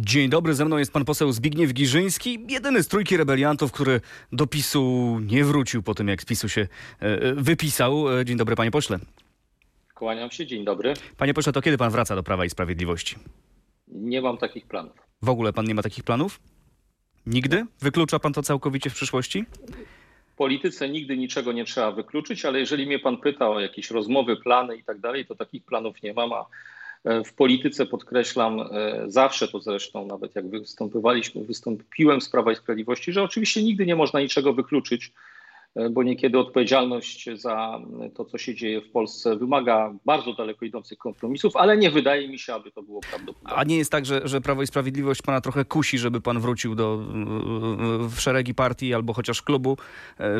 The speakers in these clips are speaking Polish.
Dzień dobry, ze mną jest pan poseł Zbigniew Giżyński, jedyny z trójki rebeliantów, który do PiSu nie wrócił po tym, jak z PiSu się e, wypisał. E, dzień dobry, panie pośle. Kłaniam się, dzień dobry. Panie pośle, to kiedy pan wraca do Prawa i Sprawiedliwości? Nie mam takich planów. W ogóle pan nie ma takich planów? Nigdy? Wyklucza pan to całkowicie w przyszłości? W polityce nigdy niczego nie trzeba wykluczyć, ale jeżeli mnie pan pyta o jakieś rozmowy, plany i tak dalej, to takich planów nie mam, a E, w polityce podkreślam e, zawsze to zresztą, nawet jak występowaliśmy, wystąpiłem z Prawa i Sprawiedliwości, że oczywiście nigdy nie można niczego wykluczyć, e, bo niekiedy odpowiedzialność za to, co się dzieje w Polsce, wymaga bardzo daleko idących kompromisów, ale nie wydaje mi się, aby to było prawdopodobne. A nie jest tak, że, że Prawo i Sprawiedliwość pana trochę kusi, żeby pan wrócił do, w szeregi partii albo chociaż klubu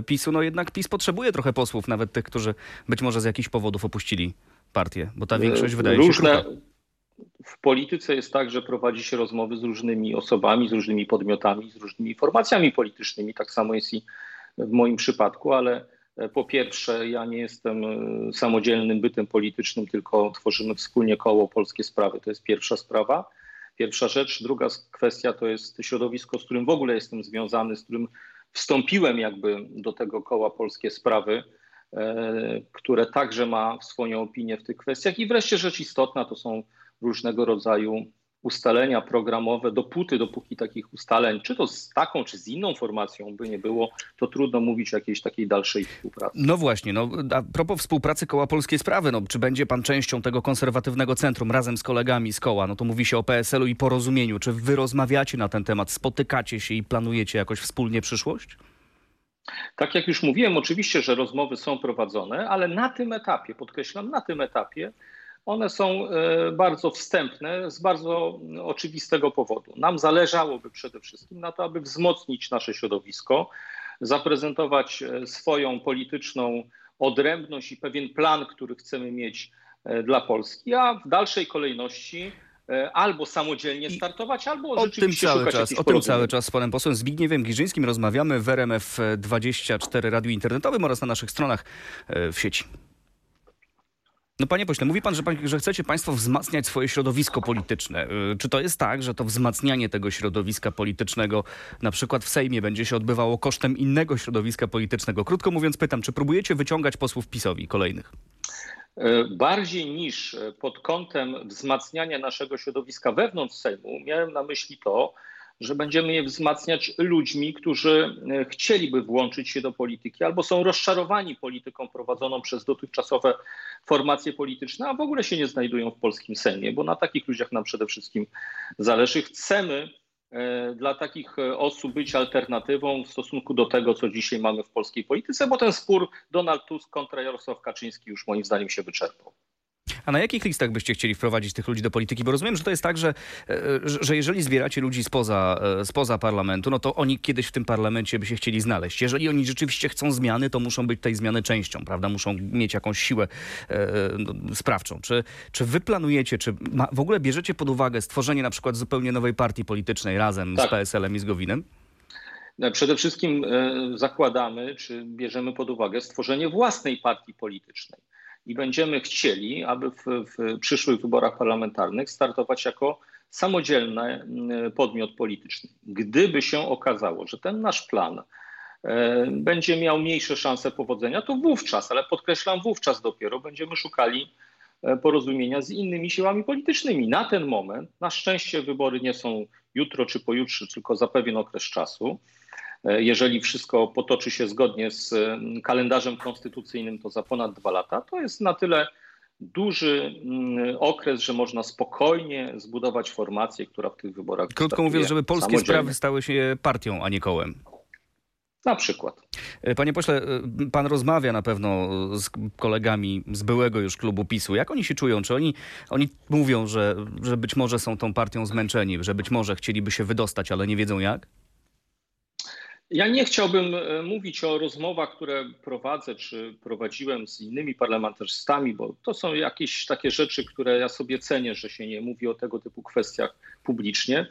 PiSu? No jednak PiS potrzebuje trochę posłów, nawet tych, którzy być może z jakichś powodów opuścili partię, bo ta większość wydaje Różne... się. W polityce jest tak, że prowadzi się rozmowy z różnymi osobami, z różnymi podmiotami, z różnymi formacjami politycznymi. Tak samo jest i w moim przypadku, ale e, po pierwsze, ja nie jestem e, samodzielnym bytem politycznym, tylko tworzymy wspólnie koło Polskie Sprawy. To jest pierwsza sprawa. Pierwsza rzecz. Druga kwestia to jest środowisko, z którym w ogóle jestem związany, z którym wstąpiłem jakby do tego koła Polskie Sprawy E, które także ma swoją opinię w tych kwestiach. I wreszcie rzecz istotna to są różnego rodzaju ustalenia programowe, dopóty, dopóki takich ustaleń, czy to z taką, czy z inną formacją by nie było, to trudno mówić o jakiejś takiej dalszej współpracy. No właśnie, no, a propos współpracy Koła Polskie Sprawy, no, czy będzie pan częścią tego konserwatywnego centrum razem z kolegami z koła? No to mówi się o PSL-u i porozumieniu. Czy wy rozmawiacie na ten temat, spotykacie się i planujecie jakoś wspólnie przyszłość? Tak jak już mówiłem, oczywiście, że rozmowy są prowadzone, ale na tym etapie, podkreślam, na tym etapie one są e, bardzo wstępne z bardzo oczywistego powodu. Nam zależałoby przede wszystkim na to, aby wzmocnić nasze środowisko, zaprezentować e, swoją polityczną odrębność i pewien plan, który chcemy mieć e, dla Polski, a w dalszej kolejności albo samodzielnie startować, albo o tym cały czas, O tym cały czas z panem posłem Zbigniewem Giżyńskim rozmawiamy w RMF24 Radiu Internetowym oraz na naszych stronach e, w sieci. No panie pośle, mówi pan że, pan, że chcecie państwo wzmacniać swoje środowisko polityczne. E, czy to jest tak, że to wzmacnianie tego środowiska politycznego na przykład w Sejmie będzie się odbywało kosztem innego środowiska politycznego? Krótko mówiąc pytam, czy próbujecie wyciągać posłów PiSowi kolejnych? E, bardziej niż e, pod kątem wzmacniania naszego środowiska wewnątrz Sejmu, miałem na myśli to, że będziemy je wzmacniać ludźmi, którzy e, chcieliby włączyć się do polityki albo są rozczarowani polityką prowadzoną przez dotychczasowe formacje polityczne, a w ogóle się nie znajdują w polskim Sejmie, bo na takich ludziach nam przede wszystkim zależy. Chcemy dla takich e, osób być alternatywą w stosunku do tego, co dzisiaj mamy w polskiej polityce, bo ten spór Donald Tusk kontra Jarosław Kaczyński już moim zdaniem się wyczerpał. A na jakich listach byście chcieli wprowadzić tych ludzi do polityki? Bo rozumiem, że to jest tak, że, e, że jeżeli zbieracie ludzi spoza, e, spoza parlamentu, no to oni kiedyś w tym parlamencie by się chcieli znaleźć. Jeżeli oni rzeczywiście chcą zmiany, to muszą być tej zmiany częścią, prawda? Muszą mieć jakąś siłę e, no, sprawczą. Czy, czy wy planujecie, czy ma, w ogóle bierzecie pod uwagę stworzenie na przykład zupełnie nowej partii politycznej razem tak. z PSL-em i z Gowinem? Przede wszystkim zakładamy, czy bierzemy pod uwagę stworzenie własnej partii politycznej i będziemy chcieli, aby w, w przyszłych wyborach parlamentarnych startować jako samodzielny mm, podmiot polityczny. Gdyby się okazało, że ten nasz plan e, będzie miał mniejsze szanse powodzenia, to wówczas, ale podkreślam, wówczas dopiero będziemy szukali e, porozumienia z innymi siłami politycznymi. Na ten moment, na szczęście, wybory nie są jutro czy pojutrze, tylko za pewien okres czasu. E, jeżeli wszystko potoczy się zgodnie z mm, kalendarzem konstytucyjnym, to za ponad dwa lata. To jest na tyle duży mm, okres, że można spokojnie zbudować formację, która w tych wyborach. Krótko mówiąc, żeby polskie sprawy stały się partią, a nie kołem. Na przykład. E, panie pośle, e, pan rozmawia na pewno z kolegami z byłego już klubu PiSu. Jak oni się czują? Czy oni, oni mówią, że, że być może są tą partią zmęczeni, że być może chcieliby się wydostać, ale nie wiedzą jak? Ja nie chciałbym e, mówić o rozmowach, które prowadzę czy prowadziłem z innymi parlamentarzystami, bo to są jakieś takie rzeczy, które ja sobie cenię, że się nie mówi o tego typu kwestiach publicznie.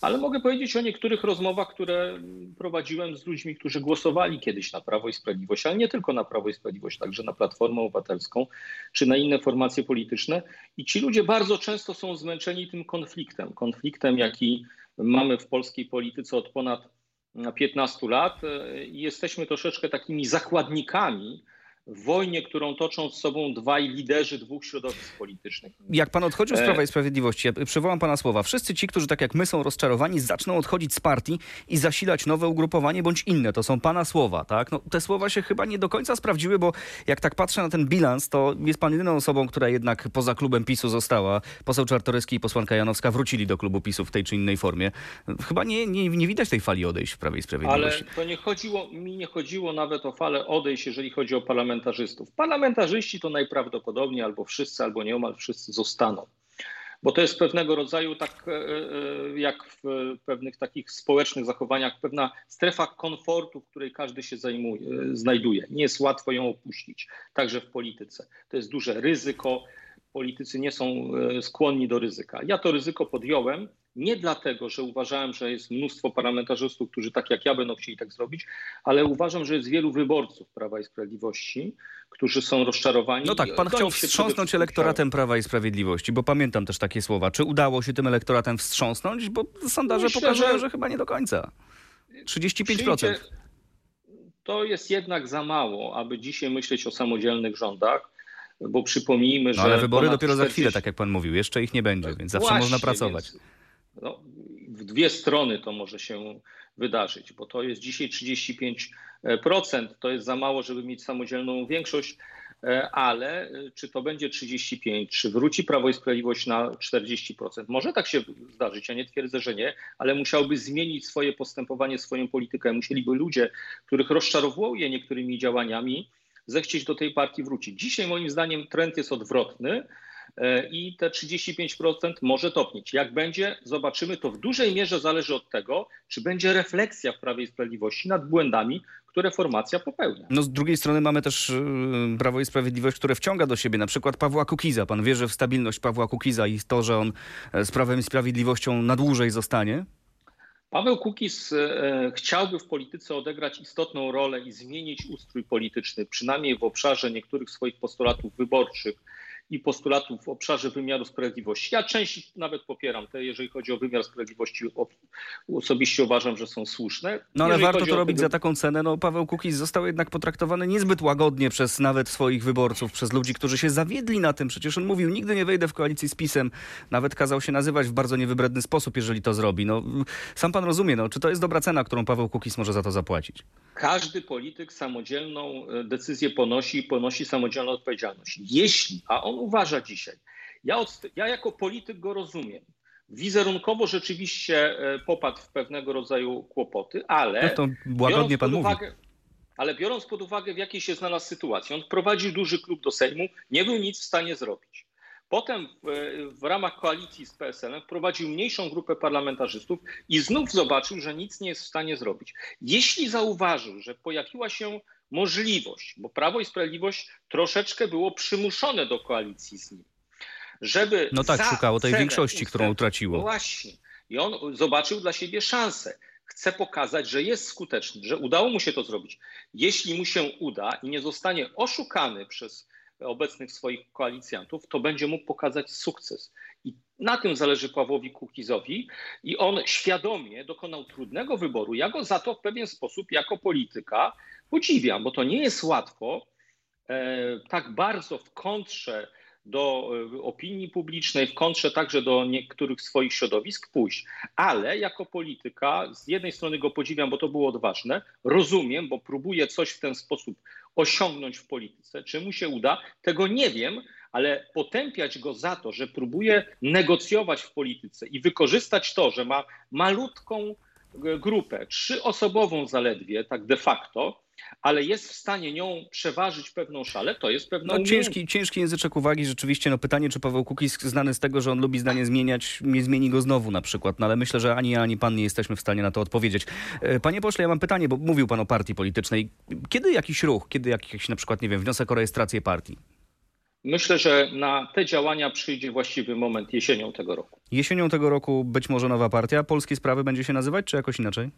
ale mogę powiedzieć o niektórych rozmowach, które prowadziłem z ludźmi, którzy głosowali kiedyś na Prawo i Sprawiedliwość, ale nie tylko na Prawo i Sprawiedliwość, także na Platformę Obywatelską czy na inne formacje polityczne. I ci ludzie bardzo często są zmęczeni tym konfliktem. Konfliktem, jaki mamy w polskiej polityce od ponad 15 lat i jesteśmy troszeczkę takimi zakładnikami w wojnie, którą toczą z sobą dwaj liderzy dwóch środowisk politycznych. Jak pan odchodził z Prawa i Sprawiedliwości, ja przywołam pana słowa, wszyscy ci, którzy tak jak my są rozczarowani, zaczną odchodzić z partii i zasilać nowe ugrupowanie bądź inne. To są pana słowa, tak? No, te słowa się chyba nie do końca sprawdziły, bo jak tak patrzę na ten bilans, to jest pan jedyną osobą, która jednak poza klubem PiSu została. Poseł Czartoryski i posłanka Janowska wrócili do klubu PiSu w tej czy innej formie. Chyba nie, nie, nie widać tej fali odejść w Prawie i Sprawiedliwości. Ale to nie chodziło, mi nie chodziło nawet o falę odejść, jeżeli chodzi o parlament parlamentarzystów. Parlamentarzyści to najprawdopodobniej albo wszyscy, albo nieomal wszyscy zostaną. Bo to jest pewnego rodzaju, tak e, e, jak w pewnych takich społecznych zachowaniach, pewna strefa komfortu, w której każdy się zajmuje, znajduje. Nie jest łatwo ją opuścić, także w polityce. To jest duże ryzyko. Politycy nie są e, skłonni do ryzyka. Ja to ryzyko podjąłem nie dlatego, że uważałem, że jest mnóstwo parlamentarzystów, którzy tak jak ja będą chcieli tak zrobić, ale uważam, że jest wielu wyborców Prawa i Sprawiedliwości, którzy są rozczarowani. No tak, pan chciał wstrząsnąć elektoratem Prawa i Sprawiedliwości, bo pamiętam też takie słowa. Czy udało się tym elektoratem wstrząsnąć? Bo sondaże Myślę, pokazują, że... że chyba nie do końca. 35%. Przyjdzie... To jest jednak za mało, aby dzisiaj myśleć o samodzielnych rządach bo przypomnijmy, że. No, ale wybory dopiero 40... za chwilę, tak jak pan mówił. Jeszcze ich nie będzie, więc zawsze Właśnie, można pracować. Więc no, w dwie strony to może się wydarzyć, bo to jest dzisiaj 35%, to jest za mało, żeby mieć samodzielną większość, e, ale e, czy to będzie 35, czy wróci Prawo i Sprawiedliwość na 40%? Może tak się zdarzyć, ja nie twierdzę, że nie, ale musiałby zmienić swoje postępowanie, swoją politykę. Musieliby ludzie, których rozczarowuje niektórymi działaniami, zechcieć do tej partii wrócić. Dzisiaj moim zdaniem trend jest odwrotny. E, i te 35% może topnieć. Jak będzie, zobaczymy. To w dużej mierze zależy od tego, czy będzie refleksja w Prawie i Sprawiedliwości nad błędami, które formacja popełnia. No z drugiej strony mamy też y, Prawo i Sprawiedliwość, które wciąga do siebie na przykład Pawła Kukiza. Pan wierzy w stabilność Pawła Kukiza i to, że on e, z Prawem i Sprawiedliwością na dłużej zostanie? Paweł Kukiz e, chciałby w polityce odegrać istotną rolę i zmienić ustrój polityczny, przynajmniej w obszarze niektórych swoich postulatów wyborczych i postulatów w obszarze wymiaru sprawiedliwości. Ja część nawet popieram te, jeżeli chodzi o wymiar sprawiedliwości, osobiście uważam, że są słuszne. No ale warto to robić tego... za taką cenę. No, Paweł Kukiz został jednak potraktowany niezbyt łagodnie przez nawet swoich wyborców, przez ludzi, którzy się zawiedli na tym. Przecież on mówił, nigdy nie wejdę w koalicję z PiSem. Nawet kazał się nazywać w bardzo niewybredny sposób, jeżeli to zrobi. No, sam pan rozumie, no, czy to jest dobra cena, którą Paweł Kukiz może za to zapłacić? Każdy polityk samodzielną e, decyzję ponosi i ponosi samodzielną odpowiedzialność. Jeśli, a on uważa dzisiaj. Ja, od, ja jako polityk go rozumiem. Wizerunkowo rzeczywiście e, popadł w pewnego rodzaju kłopoty, ale. No to łagodnie pan uwagę, mówi. Ale biorąc pod uwagę, w jakiej się znalazł sytuacji, on wprowadził duży klub do Sejmu, nie był nic w stanie zrobić. Potem w, w ramach koalicji z PSL-em wprowadził mniejszą grupę parlamentarzystów i znów zobaczył, że nic nie jest w stanie zrobić. Jeśli zauważył, że pojawiła się możliwość, bo Prawo i Sprawiedliwość troszeczkę było przymuszone do koalicji z nim, żeby. No tak, szukało tej większości, którą utraciło. No właśnie. I on zobaczył dla siebie szansę. Chce pokazać, że jest skuteczny, że udało mu się to zrobić. Jeśli mu się uda i nie zostanie oszukany przez obecnych swoich koalicjantów, to będzie mógł pokazać sukces. I na tym zależy Pawłowi Kukizowi i on świadomie dokonał trudnego wyboru. Ja go za to w pewien sposób jako polityka podziwiam, bo to nie jest łatwo e, tak bardzo w kontrze do e, opinii publicznej, w kontrze także do niektórych swoich środowisk pójść. Ale jako polityka z jednej strony go podziwiam, bo to było odważne, rozumiem, bo próbuje coś w ten sposób osiągnąć w polityce. Czy mu się uda, tego nie wiem, ale potępiać go za to, że próbuje negocjować w polityce i wykorzystać to, że ma malutką e, grupę, trzyosobową zaledwie, tak de facto, ale jest w stanie nią przeważyć pewną szalę, to jest pewna no, ciężki, ciężki języczek uwagi rzeczywiście. No pytanie, czy Paweł Kukiz znany z tego, że on lubi zdanie zmieniać, nie zmieni go znowu na przykład. No ale myślę, że ani ja, ani pan nie jesteśmy w stanie na to odpowiedzieć. E, panie pośle, ja mam pytanie, bo mówił pan o partii politycznej. Kiedy jakiś ruch, kiedy jakiś na przykład, nie wiem, wniosek o rejestrację partii? Myślę, że na te działania przyjdzie właściwy moment jesienią tego roku. Jesienią tego roku być może nowa partia. Polskie Sprawy będzie się nazywać, czy jakoś inaczej?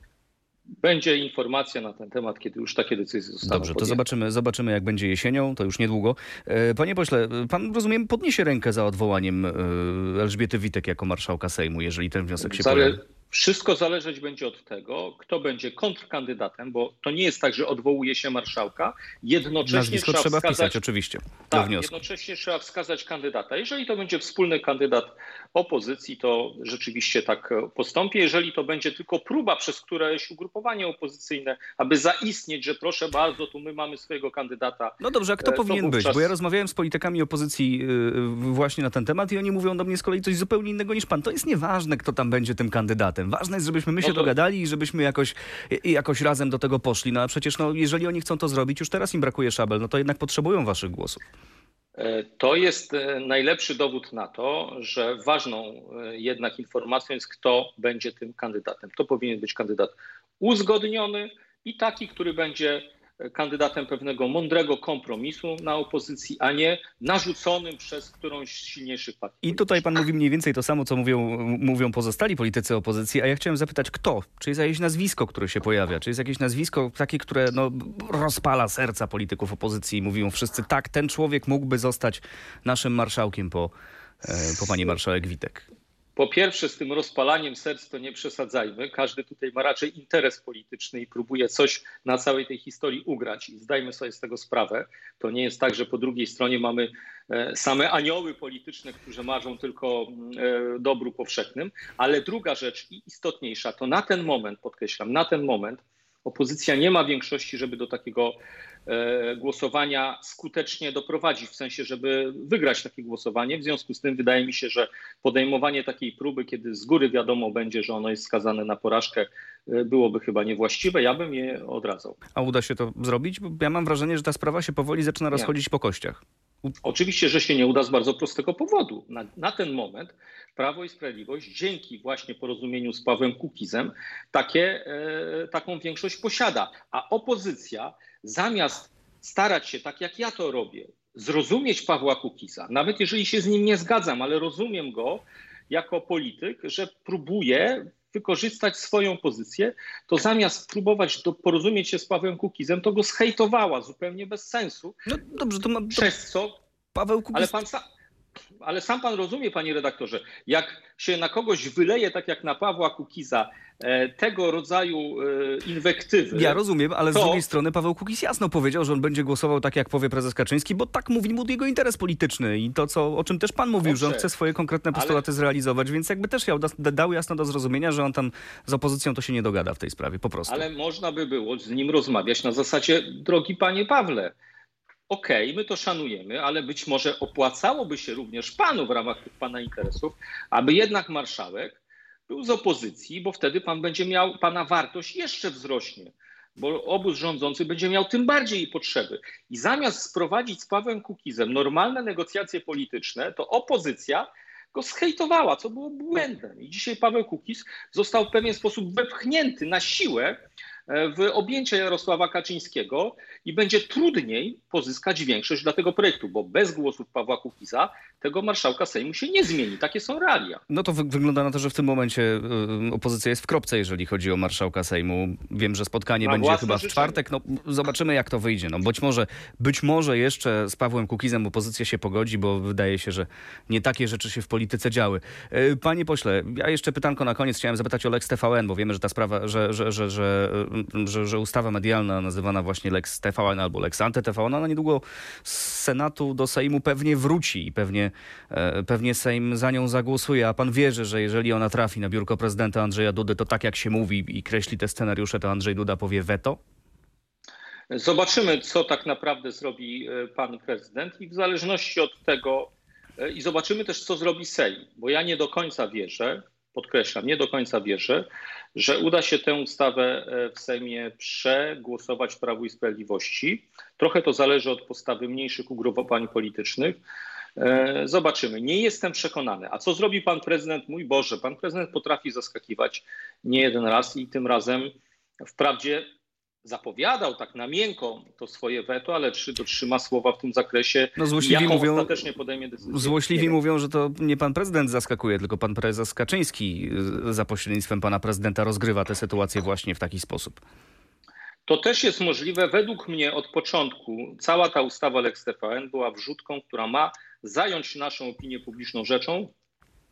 Będzie informacja na ten temat, kiedy już takie decyzje zostaną Dobrze, to podjęte. zobaczymy, zobaczymy, jak będzie jesienią, to już niedługo. E, Panie pośle, pan rozumiem, podniesie rękę za odwołaniem e, Elżbiety Witek jako marszałka Sejmu, jeżeli ten wniosek się Zale- pojawi. Wszystko zależeć będzie od tego, kto będzie kontrkandydatem, bo to nie jest tak, że odwołuje się marszałka. Jednocześnie Nazwisko trzeba, trzeba wskazać, wpisać, oczywiście, tak, jednocześnie trzeba wskazać kandydata. Jeżeli to będzie wspólny kandydat opozycji, to rzeczywiście tak e, postąpi. Jeżeli to będzie tylko próba przez któreś ugrupowanie opozycyjne, aby zaistnieć, że proszę bardzo, tu my mamy swojego kandydata. No dobrze, a kto E, powinien być? wówczas- Bo ja rozmawiałem z politykami opozycji y, właśnie na ten temat i oni mówią do mnie z kolei coś zupełnie innego niż pan. To jest nieważne, kto tam będzie tym kandydatem. Ważne jest, żebyśmy my się No to- dogadali i żebyśmy jakoś, jakoś razem do tego poszli. No a przecież no, jeżeli oni chcą to zrobić, już teraz im brakuje szabel, no to jednak potrzebują waszych głosów. E, To jest e, najlepszy dowód na to, że ważną e, jednak informacją jest, kto będzie tym kandydatem. To powinien być kandydat uzgodniony i taki, który będzie kandydatem pewnego mądrego kompromisu na opozycji, a nie narzuconym przez którąś z silniejszych partii. I tutaj pan mówi mniej więcej to samo, co mówią, mówią pozostali politycy opozycji, a ja chciałem zapytać, kto? Czy jest jakieś nazwisko, które się pojawia? Czy jest jakieś nazwisko takie, które no, rozpala serca polityków opozycji i mówią wszyscy, tak, ten człowiek mógłby zostać naszym marszałkiem po, e, po pani marszałek Witek? Po pierwsze, z tym rozpalaniem serc to nie przesadzajmy. Każdy tutaj ma raczej interes polityczny i próbuje coś na całej tej historii ugrać. I zdajmy sobie z tego sprawę. To nie jest tak, że po drugiej stronie mamy e, same anioły polityczne, którzy marzą tylko e, dobru powszechnym. Ale druga rzecz i istotniejsza, to na ten moment, podkreślam, na ten moment opozycja nie ma większości, żeby do takiego e, głosowania skutecznie doprowadzić, w sensie, żeby wygrać takie głosowanie. W związku z tym wydaje mi się, że podejmowanie takiej próby, kiedy z góry wiadomo będzie, że ono jest skazane na porażkę, e, byłoby chyba niewłaściwe. Ja bym je odradzał. A uda się to zrobić? Bo ja mam wrażenie, że ta sprawa się powoli zaczyna rozchodzić po kościach. Oczywiście, że się nie uda z bardzo prostego powodu. Na, na ten moment Prawo i Sprawiedliwość dzięki właśnie porozumieniu z Pawłem Kukizem takie, e, taką większość posiada. A opozycja zamiast starać się, tak jak ja to robię, zrozumieć Pawła Kukiza, nawet jeżeli się z nim nie zgadzam, ale rozumiem go jako polityk, że próbuje wykorzystać swoją pozycję, to zamiast próbować do, porozumieć się z Pawłem Kukizem, to go zhejtowała zupełnie bez sensu, No dobrze, to, ma, przez co? Paweł Kukiz... ale, pan sam, ale sam pan rozumie, panie redaktorze, jak się na kogoś wyleje, tak jak na Pawła Kukiza, e, tego rodzaju e, inwektywy. Ja rozumiem, ale z to- drugiej strony Paweł Kukiz jasno powiedział, że on będzie głosował tak, jak powie prezes Kaczyński, bo tak mówi mu jego interes polityczny i to, co, o czym też pan mówił, że on Dobrze, chce swoje konkretne ale- postulaty zrealizować, więc jakby też ja dał jasno do zrozumienia, że on tam z opozycją to się nie dogada w tej sprawie, po prostu. Ale można by było z nim rozmawiać na zasadzie, drogi panie Pawle, okej, my to szanujemy, ale być może opłacałoby się również panu w ramach tych pana interesów, aby jednak marszałek był z opozycji, bo wtedy pan będzie miał, pana wartość jeszcze wzrośnie, bo obóz rządzący będzie miał tym bardziej potrzeby. I zamiast sprowadzić z Pawłem Kukizem normalne negocjacje polityczne, to opozycja go zhejtowała, co było błędem. I dzisiaj Paweł Kukiz został w pewien sposób wepchnięty na siłę w objęcia Jarosława Kaczyńskiego i będzie trudniej pozyskać większość dla tego projektu, bo bez głosów Pawła Kukiza tego marszałka Sejmu się nie zmieni. Takie są realia. No to wy wygląda na to, że w tym momencie y, opozycja jest w kropce, jeżeli chodzi o marszałka Sejmu. Wiem, że spotkanie Ma będzie chyba w życzenie. czwartek. No, zobaczymy, jak to wyjdzie. No, być, może, być może jeszcze z Pawłem Kukizem opozycja się pogodzi, bo wydaje się, że nie takie rzeczy się w polityce działy. Y, Panie pośle, ja jeszcze pytanko na koniec. Chciałem zapytać o Lex TVN, bo wiemy, że ta sprawa, że, że, że, że, że, że ustawa medialna nazywana właśnie Lex TVN albo Lex Anty-TVN, ona niedługo z Senatu do Sejmu pewnie wróci i pewnie, e, pewnie Sejm za nią zagłosuje. A pan wierzy, że jeżeli ona trafi na biurko prezydenta Andrzeja Dudy, to tak jak się mówi i kreśli te scenariusze, to Andrzej Duda powie weto? Zobaczymy, co tak naprawdę zrobi e, pan prezydent i w zależności od tego, e, i zobaczymy też, co zrobi Sejm, bo ja nie do końca wierzę, podkreślam, nie do końca wierzę, że uda się tę ustawę e, w Sejmie przegłosować Prawu i Sprawiedliwości. Trochę to zależy od postawy mniejszych ugrupowań politycznych. E, Zobaczymy. Nie jestem przekonany. A co zrobi pan prezydent? Mój Boże, pan prezydent potrafi zaskakiwać nie jeden raz i tym razem wprawdzie zapowiadał tak na miękko to swoje weto, ale czy dotrzyma słowa w tym zakresie, No złośliwi jaką mówią- ostatecznie podejmie decyzję? Złośliwi Nie mówią, że to nie pan prezydent zaskakuje, tylko pan prezes Kaczyński y, za pośrednictwem pana prezydenta rozgrywa tę sytuację właśnie w taki sposób. To też jest możliwe. Według mnie od początku cała ta ustawa Lex TVN była wrzutką, która ma zająć naszą opinię publiczną rzeczą,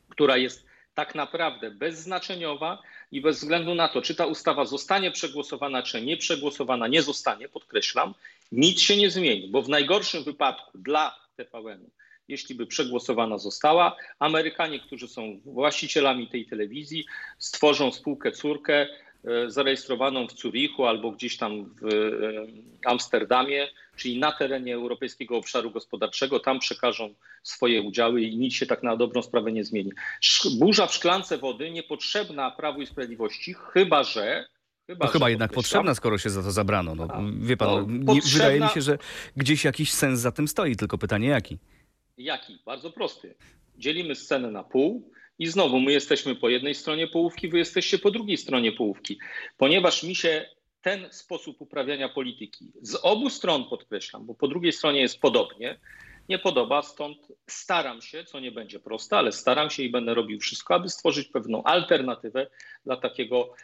która jest tak naprawdę bezznaczeniowa i bez względu na to, czy ta ustawa zostanie przegłosowana, czy nie przegłosowana, nie zostanie, podkreślam, nic się nie zmieni, bo w najgorszym wypadku dla TVN-u, jeśli by przegłosowana została, Amerykanie, którzy są właścicielami tej telewizji, stworzą spółkę córkę zarejestrowaną w Zurichu albo gdzieś tam w e, Amsterdamie, czyli na terenie Europejskiego Obszaru Gospodarczego, tam przekażą swoje udziały i nic się tak na dobrą sprawę nie zmieni. Burza w szklance wody niepotrzebna Prawu i Sprawiedliwości, chyba że. Chyba, No chyba jednak potrzebna, skoro się za to zabrano. No, A, wie pan, no, no, nie, potrzebna- wydaje mi się, że gdzieś jakiś sens za tym stoi, tylko pytanie jaki. Jaki? Bardzo prosty. Dzielimy scenę na pół i znowu my jesteśmy po jednej stronie połówki, wy jesteście po drugiej stronie połówki. Ponieważ mi się ten sposób uprawiania polityki z obu stron podkreślam, bo po drugiej stronie jest podobnie, nie podoba, stąd staram się, co nie będzie proste, ale staram się i będę robił wszystko, aby stworzyć pewną alternatywę dla takiego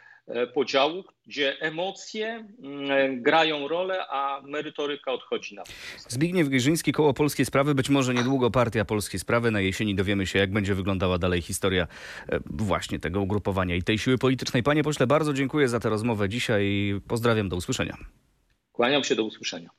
podziału, gdzie emocje mm, grają rolę, a merytoryka odchodzi na bok. Zbigniew Gierzyński, Koło Polskie Sprawy, być może niedługo Partia Polskie Sprawy. Na jesieni dowiemy się, jak będzie wyglądała dalej historia e, właśnie tego ugrupowania i tej siły politycznej. Panie pośle, bardzo dziękuję za tę rozmowę dzisiaj. Pozdrawiam, do usłyszenia. Kłaniam się do usłyszenia.